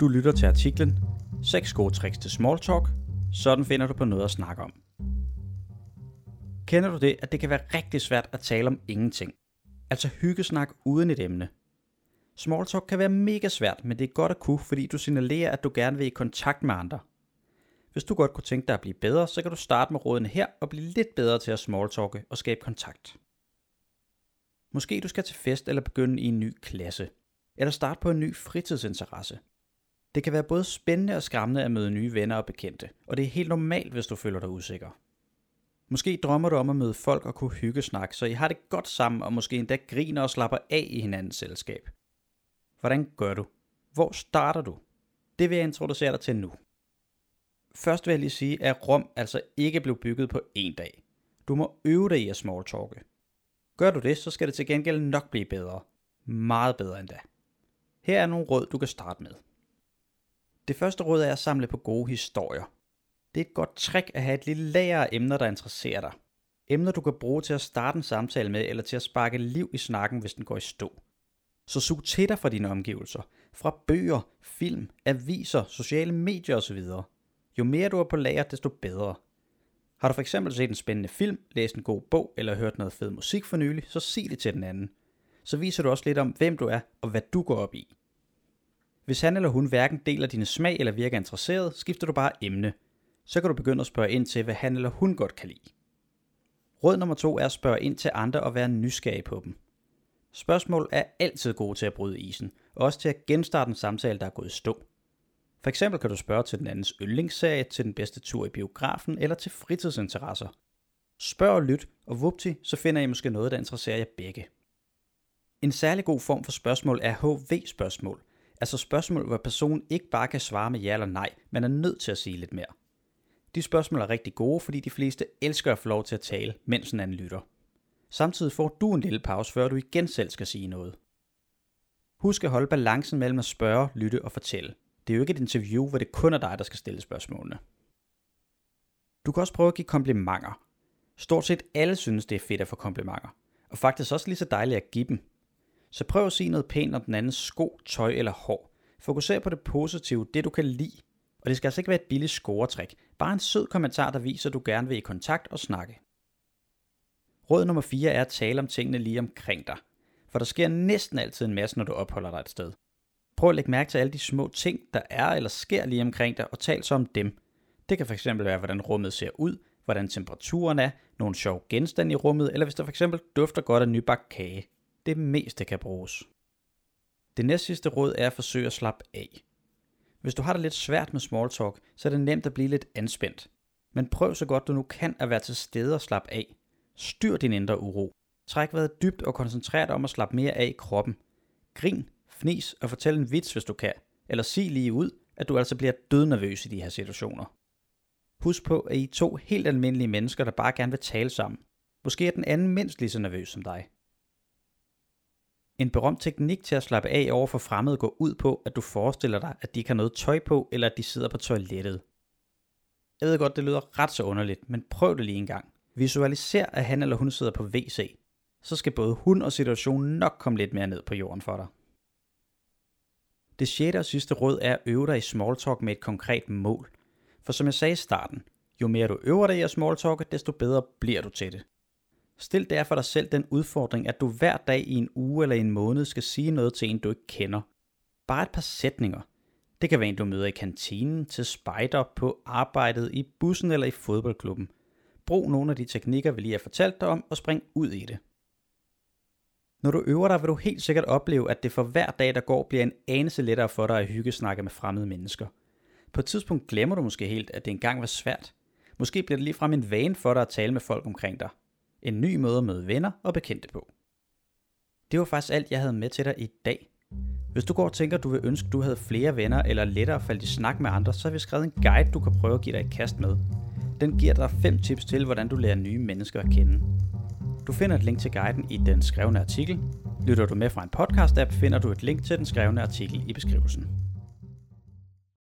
Du lytter til artiklen 6 gode tricks til small talk. Sådan finder du på noget at snakke om. Kender du det, at det kan være rigtig svært at tale om ingenting? Altså hyggesnak uden et emne. Small talk kan være mega svært, men det er godt at kunne, fordi du signalerer, at du gerne vil i kontakt med andre. Hvis du godt kunne tænke dig at blive bedre, så kan du starte med rådene her og blive lidt bedre til at smalltalke og skabe kontakt. Måske du skal til fest eller begynde i en ny klasse. Eller starte på en ny fritidsinteresse. Det kan være både spændende og skræmmende at møde nye venner og bekendte, og det er helt normalt, hvis du føler dig usikker. Måske drømmer du om at møde folk og kunne hygge snak, så I har det godt sammen og måske endda griner og slapper af i hinandens selskab. Hvordan gør du? Hvor starter du? Det vil jeg introducere dig til nu. Først vil jeg lige sige, at Rom altså ikke blev bygget på en dag. Du må øve dig i at smalltalke. Gør du det, så skal det til gengæld nok blive bedre. Meget bedre endda. Her er nogle råd, du kan starte med. Det første råd er at samle på gode historier. Det er et godt trick at have et lille lager af emner, der interesserer dig. Emner, du kan bruge til at starte en samtale med, eller til at sparke liv i snakken, hvis den går i stå. Så sug til dig fra dine omgivelser. Fra bøger, film, aviser, sociale medier osv. Jo mere du er på lager, desto bedre. Har du for eksempel set en spændende film, læst en god bog eller hørt noget fed musik for nylig, så sig det til den anden. Så viser du også lidt om, hvem du er og hvad du går op i. Hvis han eller hun hverken deler dine smag eller virker interesseret, skifter du bare emne. Så kan du begynde at spørge ind til, hvad han eller hun godt kan lide. Råd nummer to er at spørge ind til andre og være nysgerrig på dem. Spørgsmål er altid gode til at bryde isen, og også til at genstarte en samtale, der er gået i stå. For eksempel kan du spørge til den andens yndlingsserie, til den bedste tur i biografen eller til fritidsinteresser. Spørg og lyt, og vupti, så finder I måske noget, der interesserer jer begge. En særlig god form for spørgsmål er HV-spørgsmål, altså spørgsmål, hvor personen ikke bare kan svare med ja eller nej, men er nødt til at sige lidt mere. De spørgsmål er rigtig gode, fordi de fleste elsker at få lov til at tale, mens en anden lytter. Samtidig får du en lille pause, før du igen selv skal sige noget. Husk at holde balancen mellem at spørge, lytte og fortælle. Det er jo ikke et interview, hvor det kun er dig, der skal stille spørgsmålene. Du kan også prøve at give komplimenter. Stort set alle synes, det er fedt at få komplimenter. Og faktisk også lige så dejligt at give dem. Så prøv at sige noget pænt om den andens sko, tøj eller hår. Fokuser på det positive, det du kan lide. Og det skal altså ikke være et billigt scoretræk. Bare en sød kommentar, der viser, at du gerne vil i kontakt og snakke. Råd nummer 4 er at tale om tingene lige omkring dig. For der sker næsten altid en masse, når du opholder dig et sted. Prøv at lægge mærke til alle de små ting, der er eller sker lige omkring dig, og tal så om dem. Det kan fx være, hvordan rummet ser ud, hvordan temperaturen er, nogle sjove genstande i rummet, eller hvis der fx dufter godt af nybagt kage. Det meste kan bruges. Det næstsidste råd er at forsøge at slappe af. Hvis du har det lidt svært med small talk, så er det nemt at blive lidt anspændt. Men prøv så godt du nu kan at være til stede og slappe af. Styr din indre uro. Træk vejret dybt og koncentrer dig om at slappe mere af i kroppen. Grin, fnis og fortæl en vits, hvis du kan. Eller sig lige ud, at du altså bliver dødnervøs i de her situationer. Husk på, at I er to helt almindelige mennesker, der bare gerne vil tale sammen. Måske er den anden mindst lige så nervøs som dig. En berømt teknik til at slappe af over for fremmede går ud på, at du forestiller dig, at de ikke har noget tøj på, eller at de sidder på toilettet. Jeg ved godt, det lyder ret så underligt, men prøv det lige en gang. Visualiser, at han eller hun sidder på WC. Så skal både hun og situationen nok komme lidt mere ned på jorden for dig. Det sjette og sidste råd er at øve dig i small talk med et konkret mål. For som jeg sagde i starten, jo mere du øver dig i at small talk, desto bedre bliver du til det. Stil derfor dig selv den udfordring, at du hver dag i en uge eller en måned skal sige noget til en, du ikke kender. Bare et par sætninger. Det kan være en, du møder i kantinen, til spejder, på arbejdet, i bussen eller i fodboldklubben. Brug nogle af de teknikker, vi lige har fortalt dig om, og spring ud i det. Når du øver dig, vil du helt sikkert opleve, at det for hver dag, der går, bliver en anelse lettere for dig at hygge snakke med fremmede mennesker. På et tidspunkt glemmer du måske helt, at det engang var svært. Måske bliver det ligefrem en vane for dig at tale med folk omkring dig. En ny måde at møde venner og bekendte på. Det var faktisk alt, jeg havde med til dig i dag. Hvis du går og tænker, du vil ønske, du havde flere venner eller lettere falde i snak med andre, så har vi skrevet en guide, du kan prøve at give dig et kast med. Den giver dig fem tips til, hvordan du lærer nye mennesker at kende. Du finder et link til guiden i den skrevne artikel. Lytter du med fra en podcast-app, finder du et link til den skrevne artikel i beskrivelsen.